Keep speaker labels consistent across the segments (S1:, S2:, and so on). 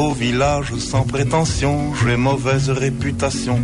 S1: Au village sans prétention, j'ai mauvaise réputation.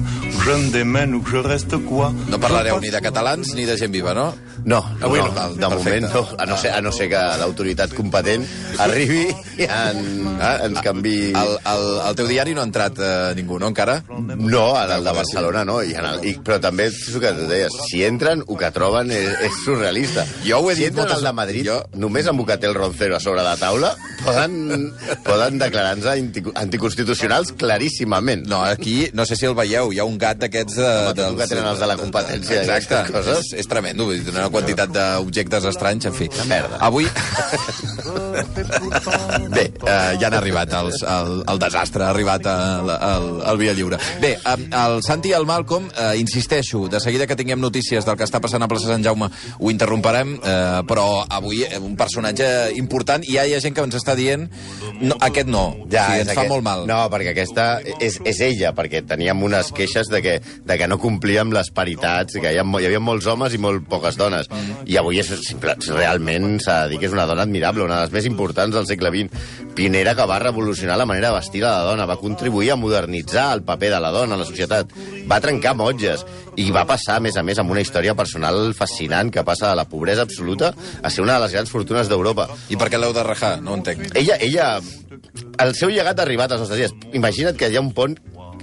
S1: Je me démène ou que je reste quoi
S2: No parlareu ni de catalans ni de gent viva, no?
S3: No,
S2: Avui no.
S3: de
S2: Perfecte.
S3: moment no, a no ser, a no ser que l'autoritat competent arribi i en, eh, ens canvi...
S2: Al, al, al teu diari no ha entrat eh, ningú, no, encara?
S3: No, al el de Barcelona no, i en el, i, però també és el que tu deies, si entren, el que troben és, és surrealista.
S2: Jo ho he
S3: si
S2: dit
S3: entren
S2: moltes-
S3: al de Madrid,
S2: jo-
S3: només amb Bucatel Roncero a sobre la taula, poden, poden declarar-nos anticonstitucionals claríssimament.
S2: No, aquí, no sé si el veieu, hi ha un gat d'aquests... De,
S3: Home, que tenen els de la competència,
S2: Exacte,
S3: aquestes coses.
S2: és, és tremendo, vull dir, una quantitat d'objectes estranys, en fi.
S3: merda.
S2: Avui... Bé, eh, ja han arribat els, el, el desastre, ha arribat al, al, al Via Lliure. Bé, eh, el Santi i el Malcolm, eh, insisteixo, de seguida que tinguem notícies del que està passant a plaça Sant Jaume ho interromperem, eh, però avui eh, un personatge important i ja hi ha gent que ens està dient no, aquest no, ja, sigui,
S3: és
S2: ens fa
S3: aquest-
S2: molt mal.
S3: No, perquè aquesta és, és ella, perquè teníem unes queixes de que, de que no complíem les paritats, que hi, ha, mo- hi havia molts homes i molt poques dones. I avui és, realment s'ha de dir que és una dona admirable, una de les més importants del segle XX. Pionera que va revolucionar la manera de vestir a la dona, va contribuir a modernitzar el paper de la dona a la societat, va trencar motges i va passar, a més a més, amb una història personal fascinant que passa de la pobresa absoluta a ser una de les grans fortunes d'Europa.
S2: I per què l'heu de rajar? No ho entenc.
S3: Ella, ella, el seu llegat ha arribat als nostres dies. Imagina't que hi ha un punt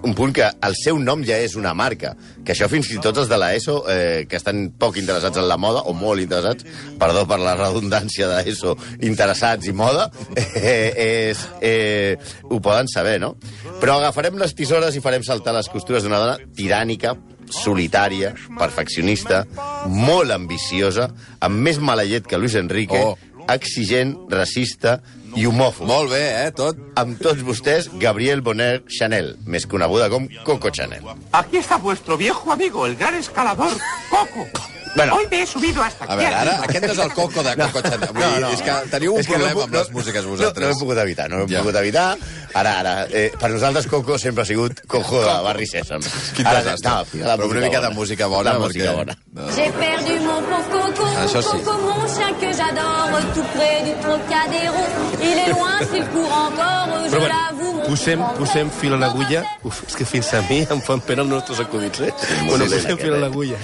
S3: un punt que el seu nom ja és una marca, que això fins i tot els de l'ESO, eh, que estan poc interessats en la moda, o molt interessats, perdó per la redundància d'ESO, interessats i moda, eh, és, eh, ho poden saber, no? Però agafarem les tisores i farem saltar les costures d'una dona tirànica, solitària, perfeccionista, molt ambiciosa, amb més mala llet que Luis Enrique,
S2: Oh.
S3: exigent, racista i homòfob.
S2: Molt bé, eh, tot.
S3: Amb tots vostès, Gabriel Bonner Chanel, més coneguda com Coco Chanel.
S4: Aquí está vuestro viejo amigo, el gran escalador, Coco.
S3: Bueno.
S4: Hoy me he subido hasta
S2: A
S4: aquí
S2: veure, ara, aquest no és el coco de Coco Chanel. Vull dir, és que teniu un
S3: És no
S2: problema
S3: puc-
S2: amb les músiques
S3: No,
S2: vosaltres.
S3: no ho he pogut evitar, no ho he
S2: Ja.
S3: pogut evitar. Ara, ara, eh, per nosaltres Coco sempre ha sigut Cojo de Barri Sèsam.
S2: Quin desastre.
S3: no,
S2: Però una
S3: música
S2: mica de música bona,
S3: La música
S2: perquè-
S3: bona.
S5: J'ai perdu mon pauvre Coco,
S2: Ah.
S5: Coco mon chien que j'adore, tout près du Trocadéro. Il est loin, s'il court encore, je
S6: Però bueno,
S5: l'avoue, mon
S6: posem, posem fil a l'agulla. Uf, és que fins a mi em fan pena els nostres acudits, eh? bueno,
S3: dolent
S6: posem fil a l'agulla.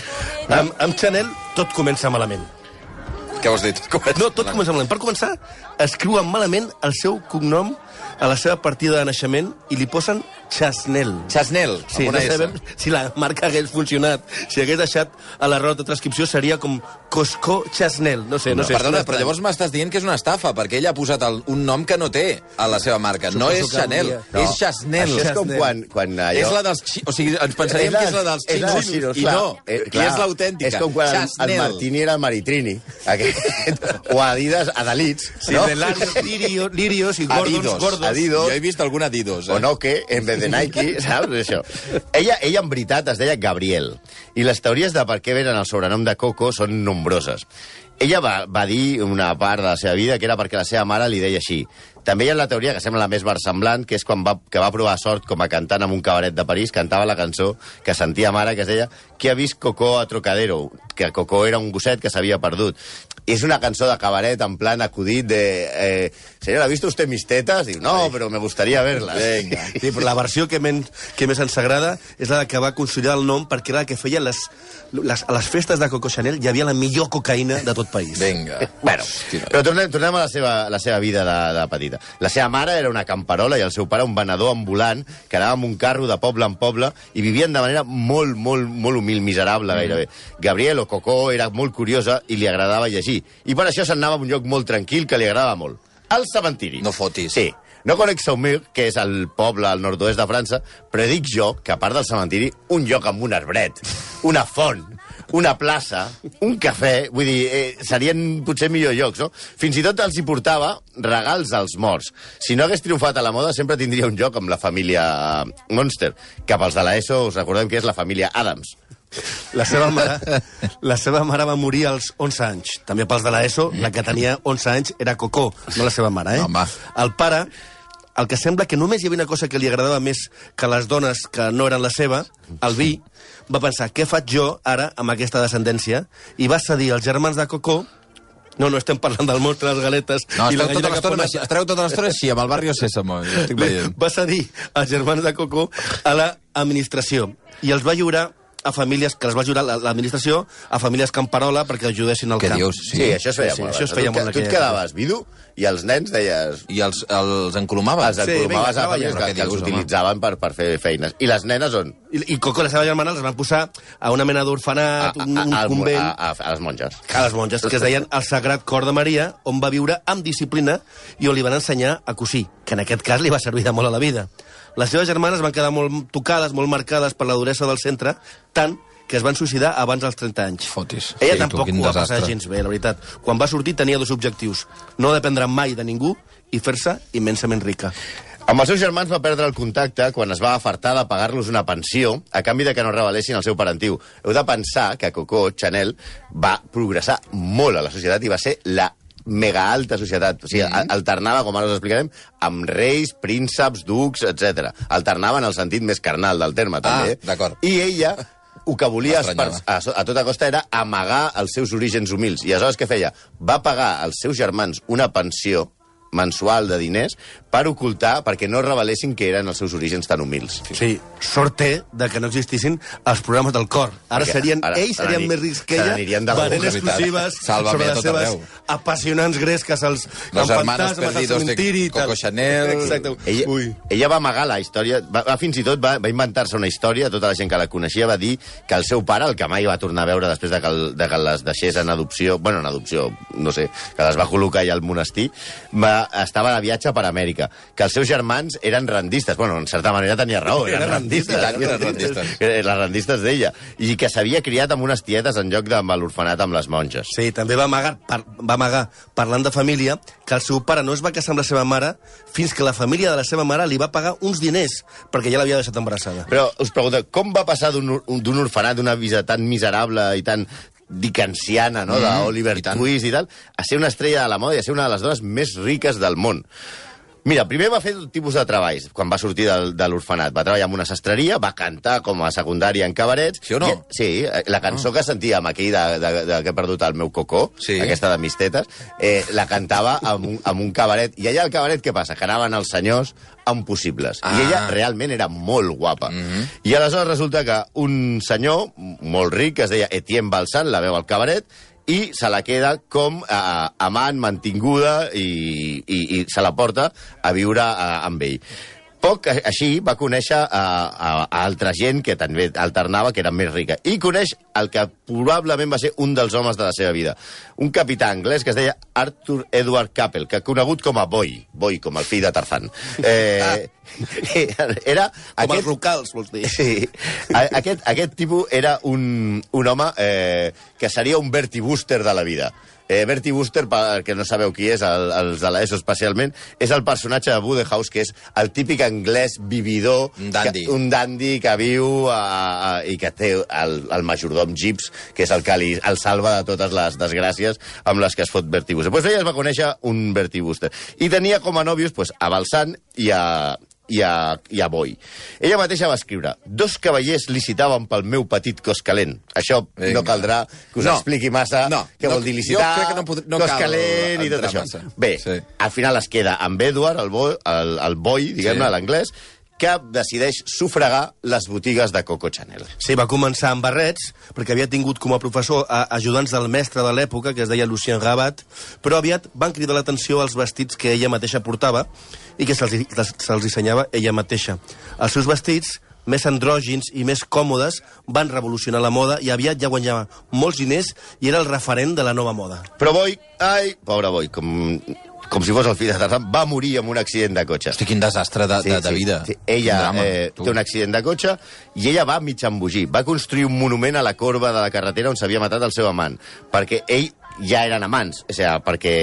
S6: Amb, amb Chanel tot comença malament.
S2: Què vols dir?
S6: No, tot comença malament. Per començar, escriuen malament el seu cognom a la seva partida de naixement i li posen Chasnel.
S2: Chasnel,
S6: Sí,
S2: amb una
S6: no
S2: S.
S6: sabem si la marca hagués funcionat. Si hagués deixat a l'error de transcripció seria com Cosco Chasnel. No sé, no,
S2: No,
S6: sé.
S2: perdona,
S6: és
S2: però llavors m'estàs dient que és una estafa, perquè ella ha posat el, un nom que no té a la seva marca. no
S6: Suposo
S2: és
S6: que
S2: Chanel,
S3: No,
S2: és Chasnel.
S3: Això és com
S6: Chasnel.
S3: quan, quan allò...
S2: És la dels... Xi... O sigui, ens pensaríem que és la dels
S3: és la dels
S2: xinos,
S3: xinos,
S2: i
S3: clar.
S2: no,
S3: Eh,
S2: i
S3: clar.
S2: és l'autèntica.
S3: És com quan el, el
S2: Chasnel.
S3: Martini era Maritrini. Aquest, o Adidas Adalits.
S6: Sí,
S3: no?
S6: de Larios, Lirios, Lirios i Gordons,
S2: Adidos.
S6: Gordos.
S3: Adidos.
S2: Jo he vist algun Adidos, eh?
S3: o no que, en vez de Nike, saps? Això. Ella, ella, en veritat, es deia Gabriel. I les teories de per què venen el sobrenom de Coco són nombroses. Ella va, va dir una part de la seva vida que era perquè la seva mare li deia així. També hi ha la teoria que sembla la més versemblant, que és quan va, que va provar sort com a cantant en un cabaret de París, cantava la cançó que sentia mare, que es deia Qui ha vist Coco a Trocadero? Que Coco era un gosset que s'havia perdut. I és una cançó de cabaret en plan acudit de... Eh, Señora, ¿ha visto usted mis tetas? Diu, no, però me gustaría verlas.
S2: Vinga.
S6: Sí, però la versió que, men, que més ens agrada és la que va consolidar el nom perquè era la que feia les, les, a les festes de Coco Chanel hi havia la millor cocaïna de tot país.
S2: Vinga.
S3: Bueno,
S2: Hòstia.
S3: però tornem, tornem a la seva, la seva vida de, de petita. La seva mare era una camperola i el seu pare un venedor ambulant que anava amb un carro de poble en poble i vivien de manera molt, molt, molt humil, miserable gairebé. Gabriel o Cocó era molt curiosa i li agradava llegir. I per això s'anava a un lloc molt tranquil que li agradava molt. El cementiri.
S2: No fotis.
S3: Sí. No conec Saumur, que és el poble al nord-oest de França, però dic jo que, a part del cementiri, un lloc amb un arbret, una font, una plaça, un cafè, vull dir, eh, serien potser millors llocs, no? Fins i tot els hi portava regals als morts. Si no hagués triomfat a la moda, sempre tindria un lloc amb la família Monster, que pels de l'ESO us recordem que és la família Adams.
S6: La seva mare, la seva mare va morir als 11 anys. També pels de l'ESO, la que tenia 11 anys era Cocó, no la seva mare, eh?
S2: Home.
S6: El pare, el que sembla que només hi havia una cosa que li agradava més que les dones que no eren la seva, el vi, va pensar, què faig jo ara amb aquesta descendència? I va cedir als germans de Cocó No, no estem parlant del monstre, les galetes...
S2: No,
S6: i la
S2: tota l'estona així- estareu tota l'estona així, amb el barri Sésamo. Estic veient.
S6: va cedir els germans de Coco a l'administració i els va lliurar a famílies, que els va la- l'administració a famílies camperola perquè ajudessin al
S2: Què
S6: camp.
S2: dius?
S3: Sí, sí, això es feia
S6: sí,
S3: molt.
S6: això es
S3: abans.
S6: feia
S3: tu,
S6: molt
S3: Tu et quedaves vidu i els nens deies...
S2: I els, els encolomaven?
S3: Els encolomaves
S6: vinga,
S3: a famílies que, que els
S2: home?
S3: utilitzaven per, per fer feines. I les nenes on?
S6: I, I Coco i la seva germana els van posar a una mena d'orfenat, un, un
S3: al-
S6: convent...
S3: a, a, a les monges.
S6: a les monges, que es deien el Sagrat Cor de Maria, on va viure amb disciplina i on li van ensenyar a cosir, que en aquest cas li va servir de molt a la vida. Les seves germanes van quedar molt tocades, molt marcades per la duresa del centre, tant que es van suïcidar abans dels 30 anys.
S2: Fotis.
S6: Ella
S2: Sí, tu,
S6: tampoc
S2: quin
S6: ho va passar
S2: desastre.
S6: gens bé, la veritat. Quan va sortir tenia dos objectius. No dependre mai de ningú i fer-se immensament rica.
S3: Amb els seus germans va perdre el contacte quan es va afartar de pagar-los una pensió a canvi de que no revelessin el seu parentiu. Heu de pensar que Coco Chanel va progressar molt a la societat i va ser la mega alta societat. O sigui, mm -hmm. alternava, com ara us explicarem, amb reis, prínceps, ducs, etc. Alternava en el sentit més carnal del terme, també.
S2: Ah, d'acord.
S3: I ella el que volia esper- a, a tota costa era amagar els seus orígens humils. I aleshores què feia? Va pagar als seus germans una pensió mensual de diners per ocultar, perquè no revelessin que eren els seus orígens tan humils.
S6: Sí, sort té de que no existissin els programes del cor. Ara
S3: Perquè
S6: serien,
S3: ara
S6: ells
S3: se
S6: serien més rics que ella, venent exclusives
S2: Sálvame
S6: sobre les
S2: tot
S6: seves
S2: arreu.
S6: apassionants gresques, els
S2: Los hermanos perdidos de. Coco Chanel.
S6: Exacte.
S3: Ella,
S6: Ui.
S3: ella va amagar la història, va, va fins i tot va, va inventar-se una història, tota la gent que la coneixia va dir que el seu pare, el que mai va tornar a veure després de que, el, de que les deixés en adopció, bueno, en adopció, no sé, que les va col·locar allà al monestir, va, estava de viatge per Amèrica, que els seus germans eren rendistes, bueno, en certa manera tenia raó, eren,
S6: Eren
S3: rendistes,
S2: rendistes, eren rendistes.
S3: Les rendistes d'ella, i que s'havia criat amb unes tietes en lloc de l'orfenat amb les monges.
S6: Sí, també va amagar, par, va amagar, parlant de família, que el seu pare no es va casar amb la seva mare fins que la família de la seva mare li va pagar uns diners perquè ja l'havia deixat embarassada.
S3: Però us pregunto, com va passar d'un or- d'un orfenat, d'una vida tan miserable i tan dickensiana, no?,
S2: Mm,
S3: d'Oliver. Twist i tal, a ser una estrella de la moda i a ser una de les dones més riques del món? Mira, primer va fer un tipus de treballs quan va sortir del, de l'orfenat. Va treballar en una sastreria, va cantar com a secundària en cabarets.
S2: Sí o no?
S3: I, sí, eh, la cançó que sentia amb aquell de, de, de, que he perdut el meu cocó,
S2: Sí.
S3: aquesta de Mistetes, eh, la cantava amb un, amb un cabaret. I allà al cabaret què passa? Que anaven els senyors amb possibles.
S2: Ah.
S3: I ella realment era molt guapa. Mm -hmm. I aleshores resulta que un senyor molt ric, que es deia Etienne Balsan, la veu al cabaret, i se la queda com eh, amant, mantinguda, i, i, i se la porta a viure eh, amb ell. Poc així va conèixer a, a, a altra gent que també alternava, que era més rica. I coneix el que probablement va ser un dels homes de la seva vida. Un capità anglès que es deia Arthur Edward Capel, que conegut com a Boy, Boy, com el fill de Tarzan. Eh, era
S6: Com els locals, vols dir.
S3: Sí. A- Aquest, aquest tipus era un, un home eh, que seria un Bertie Wooster de la vida. Eh, Bertie Wooster, per que no sabeu qui és, el, els de l'ESO especialment, és el personatge de Wodehouse, que és el típic anglès vividor...
S2: Un dandy.
S3: Que, un dandy que viu a, a, i que té el, el majordom Gibbs, que és el que li, el salva de totes les desgràcies amb les que es fot Bertie Wooster. Pues ella es va conèixer un Bertie Wooster. I tenia com a nòvios pues, a Balsan i a, i a, i a Boi. Ella mateixa va escriure Dos cavallers licitaven pel meu petit cos calent. Això
S2: Vinga.
S3: no caldrà que us
S2: No.
S3: expliqui massa
S2: No,
S3: què
S2: no,
S3: vol dir
S2: jo
S3: licitar,
S2: crec que no pod- no
S3: cos
S2: cal
S3: calent i tot això.
S2: massa.
S3: Bé,
S2: Sí.
S3: al final es queda amb Edward, el, bo, el, el Boi, diguem-ne,
S2: Sí.
S3: l'anglès, que decideix sufragar les botigues de Coco Chanel.
S6: Sí, va començar amb barrets, perquè havia tingut com a professor a ajudants del mestre de l'època, que es deia Lucien Rabat, però aviat van cridar l'atenció als vestits que ella mateixa portava i que se'ls se dissenyava ella mateixa. Els seus vestits més andrògins i més còmodes van revolucionar la moda i aviat ja guanyava molts diners i era el referent de la nova moda.
S3: Però Boi, ai, pobre Boi, com, com si fos el fill de Tarzan, va morir amb un accident de cotxe.
S2: Hosti, quin desastre de, de, de vida.
S3: Sí. Ella
S2: drama,
S3: eh,
S2: tu.
S3: té un accident de cotxe i ella va mig embogir. Va construir un monument a la corba de la carretera on s'havia matat el seu amant, perquè ell ja eren amants, o sigui, perquè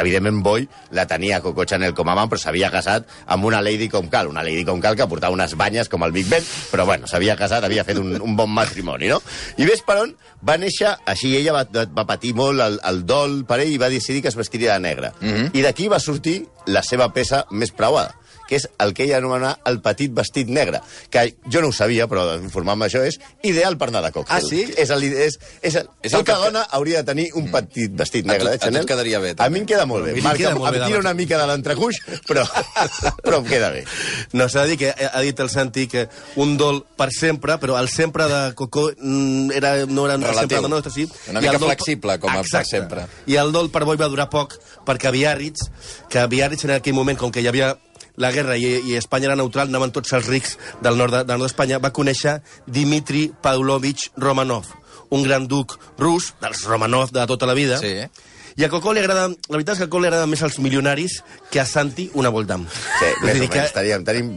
S3: evidentment Boy la tenia Coco Chanel com a amant, però s'havia casat amb una lady com cal, una lady com cal que portava unes banyes com el Big Ben, però bueno, s'havia casat, havia fet un, un bon matrimoni, no? I ves per on va néixer, així ella va, va patir molt el, el dol per ell i va decidir que es vestiria de negre. Mm -hmm. I d'aquí va sortir la seva peça més preuada, que és el que ella anomena el petit vestit negre, que jo no ho sabia, però informant-me això és ideal per anar de còctel.
S2: Ah, sí?
S3: És el, és, és el,
S2: És el que-
S3: dona hauria de tenir un petit vestit
S2: A
S3: negre
S2: a tu et
S3: Chanel.
S2: quedaria bé,
S3: A
S2: també.
S3: mi em queda molt
S6: A
S3: bé. Marc,
S6: queda
S3: em,
S6: molt bé
S3: em
S6: de
S3: tira una mica de l'entrecuix, però, però em queda bé.
S6: No, s'ha de dir que ha dit el Santi que un dol per sempre, però el sempre de Cocó mm, era, no era
S2: Relatiu.
S6: sempre de nostre, sí.
S2: Una mica
S6: dol-
S2: flexible, com a per
S6: Exacte.
S2: sempre.
S6: I el dol per Boi va durar poc, perquè a Biarritz, que a Biarritz en aquell moment, com que hi havia la guerra i, i Espanya era neutral, anaven tots els rics del nord de- del nord d'Espanya, va conèixer Dimitri Pavlovich Romanov, un gran duc rus, dels Romanov de tota la vida,
S2: Sí.
S6: i a Cocó li agrada, la veritat és que a Cocó li agrada més als milionaris que a Santi una Voldam.
S3: Sí, més o menys. Tenim, tenim...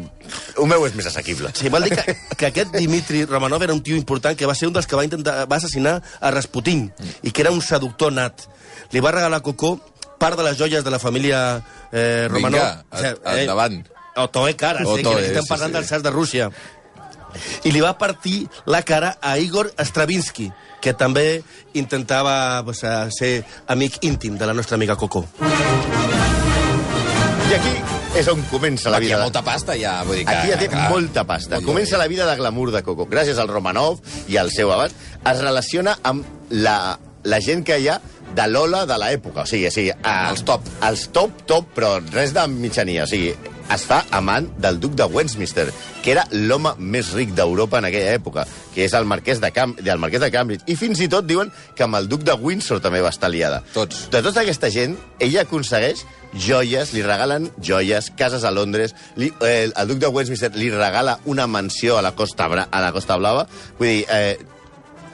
S3: El meu és més assequible.
S6: Sí, vol dir que, que aquest Dimitri Romanov era un tio important que va ser un dels que va intentar va assassinar a Rasputin i que era un seductor nat. Li va regalar a Cocó part de les joies de la família eh, Romanov.
S2: Vinga, endavant.
S6: Otoe cara, sí,
S2: Otoe,
S6: que estem
S2: sí,
S6: parlant
S2: sí.
S6: dels sars de Rússia. I li va partir la cara a Igor Stravinsky, que també intentava pues, a ser amic íntim de la nostra amiga Cocó.
S3: I aquí és on comença la
S2: Aquí hi
S3: vida.
S2: ha molta pasta, ja. Vull dir que,
S3: Aquí ja té
S2: clar.
S3: molta pasta.
S2: Molt
S3: Comença
S2: bé.
S3: la vida de glamour de Coco. Gràcies al Romanov i al seu abast, es relaciona amb la, la gent que hi ha de l'ola de l'època. O sigui, a,
S2: Els top.
S3: Els top, top, però res de mitjania. O sigui, es fa amant del duc de Westminster, que era l'home més ric d'Europa en aquella època, que és el marquès de, Cam del marquès de Cambridge. I fins i tot diuen que amb el duc de Windsor també va estar liada.
S2: Tots.
S3: De tota aquesta gent, ella aconsegueix joies, li regalen joies, cases a Londres, li, eh, el duc de Westminster li regala una mansió a la Costa, Bra a la Costa Blava. Vull dir, eh,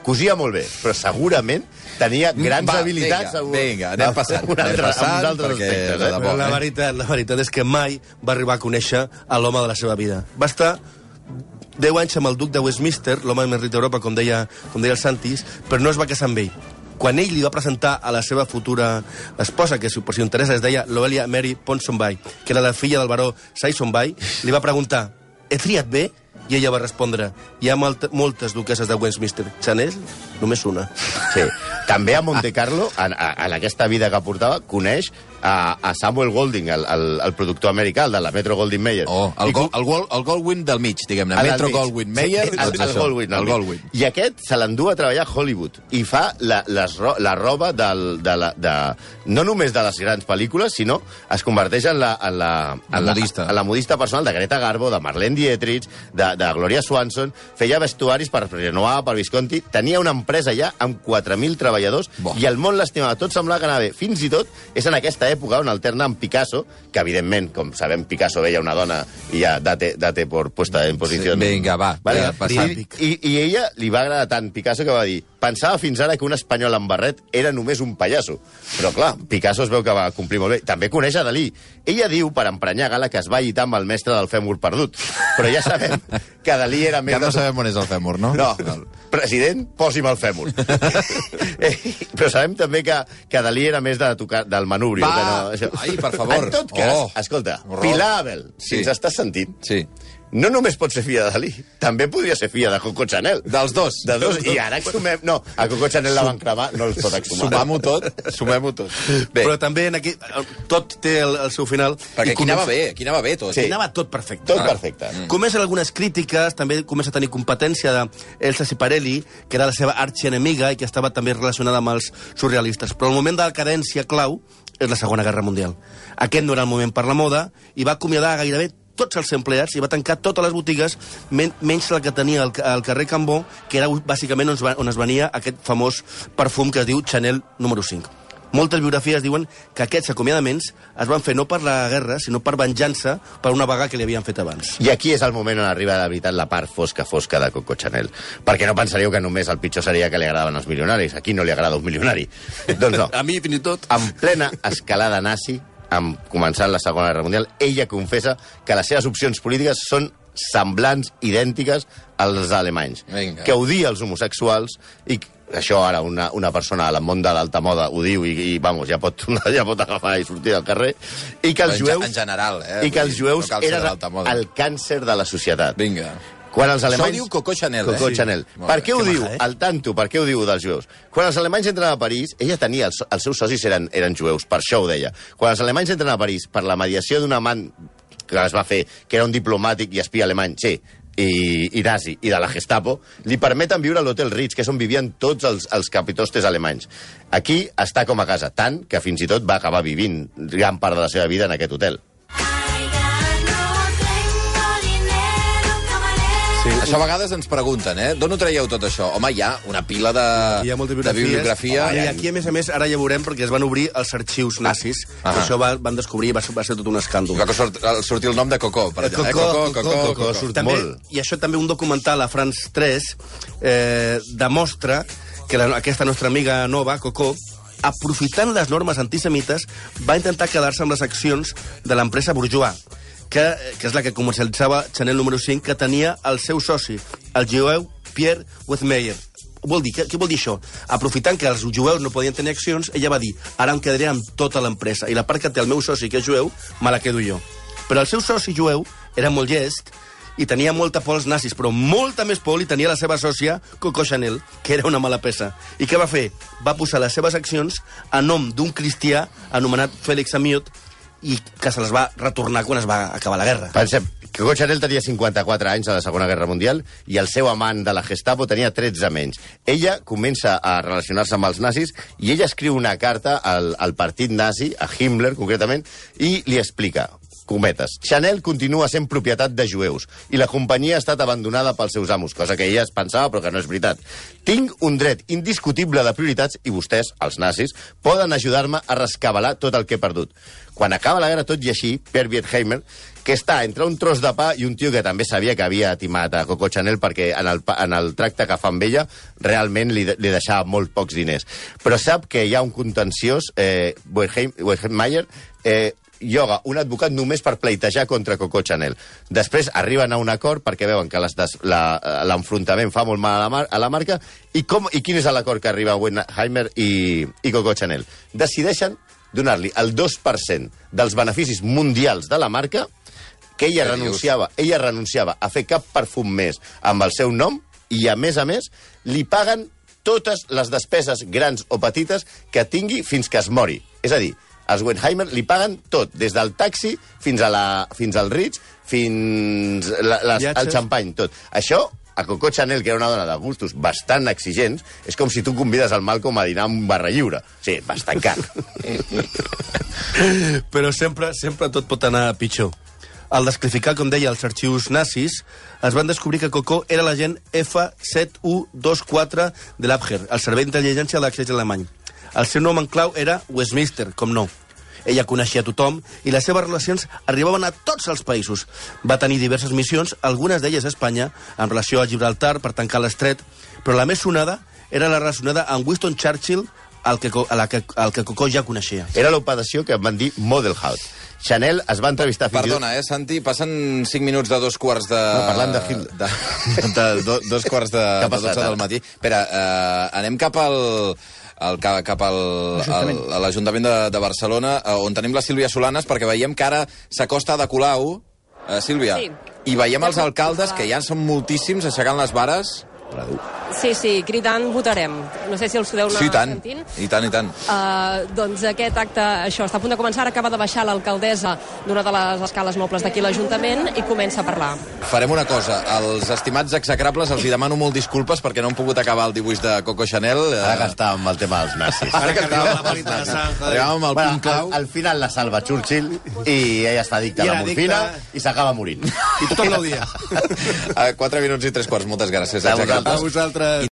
S3: cosia molt bé, però segurament tenia grans
S2: Va,
S3: habilitats...
S2: vinga,
S3: a un-
S2: vinga, anem
S3: a
S2: passant,
S3: un
S2: anem
S3: altre,
S2: passant,
S3: a uns altres
S2: perquè
S3: aspectes.
S2: de
S3: Eh?
S2: debò.
S6: La
S2: eh?
S6: veritat, la veritat és que mai va arribar a conèixer a l'home de la seva vida. Va estar 10 anys amb el duc de Westminster, l'home més ric d'Europa, com, deia, com deia el Santis, però no es va casar amb ell. Quan ell li va presentar a la seva futura esposa, que si per si us interessa es deia Loelia Mary Ponsonby, que era la filla del baró Saisonby, li va preguntar, he triat bé? I ella va respondre, hi ha moltes duqueses de Westminster. Chanel, només una.
S3: Sí. També a Monte Carlo, en, en aquesta vida que portava, coneix a, a Samuel Golding, el, el, el productor americà, el de la Metro Goldwyn Mayer.
S2: Oh, el,
S3: I co-
S2: el, gol, el Goldwyn del mig, diguem-ne.
S3: el
S2: Metro
S3: mig.
S2: Goldwyn Mayer.
S3: Sí, el, el,
S2: això,
S3: Goldwyn.
S2: El
S3: mig.
S2: Goldwyn.
S3: I aquest se l'endú a treballar a Hollywood i fa la, les, la roba del, de la, de, no només de les grans pel·lícules, sinó es converteix en la, en la,
S2: La
S3: en la,
S2: modista.
S3: en la modista personal de Greta Garbo, de Marlene Dietrich, de, de Gloria Swanson, feia vestuaris per Renoir, per Visconti, tenia una empresa ja amb 4.000 treballadors
S2: Bo.
S3: i el món l'estimava. Tot semblava que anava bé. Fins i tot és en aquesta època on alterna amb Picasso, que evidentment, com sabem, Picasso veia una dona i ja date, date por puesta en posició.
S2: Sí, vinga, va, ja, passant.
S3: I, i, I ella li va agradar tant Picasso que va dir pensava fins ara que un espanyol amb barret era només un pallasso. Però clar, Picasso es veu que va complir molt bé. També coneix a Dalí. Ella diu, per emprenyar Gala, que es va llitar amb el mestre del fèmur perdut. Però ja sabem que Dalí era més...
S2: Que no
S3: de-
S2: sabem on és el fèmur, no?
S3: no, president, posi'm el fèmur. eh, però sabem també que, que Dalí era més de tocar, del manubrio.
S2: Va!
S3: Que no, això.
S2: Ai, per favor.
S3: En tot cas,
S2: Oh.
S3: escolta,
S2: Horror.
S3: Pilar Abel, si
S2: Sí.
S3: ens estàs sentint,
S2: Sí.
S3: no només pot ser filla de Dalí, també podria ser filla de Coco Chanel.
S2: Dels dos.
S3: De dos,
S2: Dels dos.
S3: i ara exhumem... No, a Coco Chanel la van cremar, no els pot exhumar.
S2: Sumem-ho tot, sumem-ho tot. Bé,
S6: Però també en aquell, tot té el, el seu final.
S2: perquè
S6: I
S2: aquí anava
S6: comença-
S2: bé, aquí anava bé tot.
S3: Sí.
S6: Aquí anava tot perfecte.
S3: Tot perfecte.
S2: Mm.
S6: Comencen algunes crítiques, també comença a tenir competència de Elsa Ciparelli, que era la seva arxienemiga i que estava també relacionada amb els surrealistes. Però el moment de la cadència clau és la Segona Guerra Mundial. Aquest no era el moment per la moda i va acomiadar gairebé tots els empleats i va tancar totes les botigues, men menys la que tenia al, al carrer Cambó, que era bàsicament on es, va, on es venia aquest famós perfum que es diu Chanel número 5. Moltes biografies diuen que aquests acomiadaments es van fer no per la guerra, sinó per venjança per una vaga que li havien fet abans.
S3: I aquí és el moment on arriba de veritat la part fosca, fosca de Coco Chanel. Perquè no pensaríeu que només el pitjor seria que li agradaven els milionaris. Aquí no li agrada un milionari. doncs no.
S6: A mi, fins i tot.
S3: En plena escalada nazi, amb començant la Segona Guerra Mundial, ella confessa que les seves opcions polítiques són semblants, idèntiques als alemanys.
S2: Vinga.
S3: Que odia els homosexuals i això ara una, una persona al món de l'alta moda ho diu i, i vamos, ja pot, ja pot agafar i sortir al carrer i que els
S2: En
S3: jueus,
S2: en general, eh?
S3: i que els jueus
S2: no
S3: eren el càncer de la societat.
S2: Vinga.
S3: Quan els
S2: Això
S3: alemanys...
S2: ho diu Coco Chanel,
S3: Coco
S2: eh?
S3: Chanel.
S2: Molt
S3: Per què ho
S6: Que
S3: diu?
S6: maja, eh?
S3: Al tanto, per què ho diu dels jueus? Quan els alemanys entren a París, ella tenia... Els, els seus socis eren, eren jueus, per això ho deia. Quan els alemanys entren a París per la mediació d'un amant que es va fer, que era un diplomàtic i espia alemany, sí, i, i nazi, i de la Gestapo, li permeten viure a l'Hotel Ritz, que és on vivien tots els, els capitostes alemanys. Aquí està com a casa, tant que fins i tot va acabar vivint gran part de la seva vida en aquest hotel.
S2: Sí. Això a vegades ens pregunten, eh? D'on ho traieu tot això? Home, hi ha una pila de,
S6: Hi ha moltes
S2: de
S6: biografies.
S2: bibliografia.
S6: I aquí, a més a més, ara ja veurem, perquè es van obrir els arxius nazis.
S2: Ah.
S6: Ah. Això va, van descobrir, va, ser- va ser tot un escàndol.
S2: Que sort, sortir el nom de Cocó, per exemple.
S6: Cocó,
S2: eh? Cocó,
S6: Cocó,
S2: Cocó,
S3: Cocó,
S2: Cocó.
S3: surt
S6: també,
S3: molt.
S6: I això també un documental a France 3 eh, demostra que la, aquesta nostra amiga nova, Cocó, aprofitant les normes antisemites, va intentar quedar-se amb les accions de l'empresa Bourgeois, que, que és la que comercialitzava Chanel número 5, que tenia el seu soci, el jueu Pierre Wethmeyer. Vol dir, què, què vol dir això? Aprofitant que els jueus no podien tenir accions, ella va dir, ara em quedaré amb tota l'empresa, i la part que té el meu soci, que és jueu, me la quedo jo. Però el seu soci jueu era molt llest, i tenia molta por als nazis, però molta més por li tenia la seva sòcia, Coco Chanel, que era una mala peça. I què va fer? Va posar les seves accions a nom d'un cristià anomenat Félix Amiot, i que se les va retornar quan es va acabar la guerra.
S3: Pensem, que Chanel tenia 54 anys a la Segona Guerra Mundial i el seu amant de la Gestapo tenia 13 menys. Ella comença a relacionar-se amb els nazis i ella escriu una carta al, al partit nazi, a Himmler concretament, i li explica cometes. Chanel continua sent propietat de jueus i la companyia ha estat abandonada pels seus amos, cosa que ella es pensava però que no és veritat. Tinc un dret indiscutible de prioritats i vostès, els nazis, poden ajudar-me a rescabalar tot el que he perdut. Quan acaba la guerra, tot i així, Per Wertheimer, que està entre un tros de pa i un tio que també sabia que havia timat a Coco Chanel perquè en el, en el tracte que fa amb ella realment li, li deixava molt pocs diners. Però sap que hi ha un contenciós, eh, Wertheim- Wertheimer, eh, lloga un advocat només per pleitejar contra Coco Chanel. Després arriben a un acord perquè veuen que la- l'enfrontament fa molt mal a la, mar a la marca i, com, i quin és l'acord que arriba Wenheimer i, i Coco Chanel? Decideixen donar-li el 2% dels beneficis mundials de la marca que ella renunciava, ella renunciava a fer cap perfum més amb el seu nom i, a més a més, li paguen totes les despeses grans o petites que tingui fins que es mori. És a dir, els Wenheimer li paguen tot, des del taxi fins, a la, fins al Ritz, fins la, les, el xampany, tot. Això, a Coco Chanel, que era una dona de gustos bastant exigents, és com si tu convides al Malcolm a dinar a un barra lliure. Sí, bastant car.
S6: Però sempre, sempre tot pot anar pitjor. Al desclificar, com deia, els arxius nazis, es van descobrir que Cocó era l'agent F7124 de l'Abher, el servei d'intel·ligència de l'exèrcit alemany. El seu nom en clau era Westminster, com no. Ella coneixia tothom i les seves relacions arribaven a tots els països. Va tenir diverses missions, algunes d'elles a Espanya, en relació a Gibraltar per tancar l'estret, però la més sonada era la relacionada amb Winston Churchill, el que, a la que, el que Cocó ja coneixia.
S3: Era l'operació que van dir Model House. Chanel es va entrevistar fins.
S2: Perdona, eh, Santi, passen 5 minuts de dos quarts de...
S3: No, parlant de Hitler.
S2: De, de, do, dos quarts de, de
S3: passat,
S2: 12 del matí. Espera, eh, anem cap al el, ca- cap al, al, a l'Ajuntament de, de Barcelona, eh, on tenim la Sílvia Solanes, perquè veiem que ara s'acosta de Colau, eh, Sílvia,
S7: Sí.
S2: i veiem els alcaldes, que ja en són moltíssims, aixecant les vares.
S7: Sí, sí, cridant votarem. No sé si els podeu anar
S2: Sí, tant,
S7: sentint.
S2: i tant, i tant.
S7: Uh, doncs aquest acte, això, està a punt de començar. Ara acaba de baixar l'alcaldessa d'una de les escales mobles d'aquí a l'Ajuntament i comença a parlar.
S2: Farem una cosa, als estimats execrables els hi demano molt disculpes perquè no hem pogut acabar el dibuix de Coco Chanel.
S3: Ara que està amb el tema dels nazis.
S2: Ara que estàvem. Arribàvem al
S3: Bueno,
S2: punt clau.
S3: al, al final la salva Churchill i ella està addicta a
S6: I
S3: la morfina
S6: addicta.
S3: i s'acaba morint.
S6: I tothom gaudia.
S2: A 4 minuts i 3 quarts. Moltes gràcies.
S3: A vosaltres.
S6: A vosaltres. contra...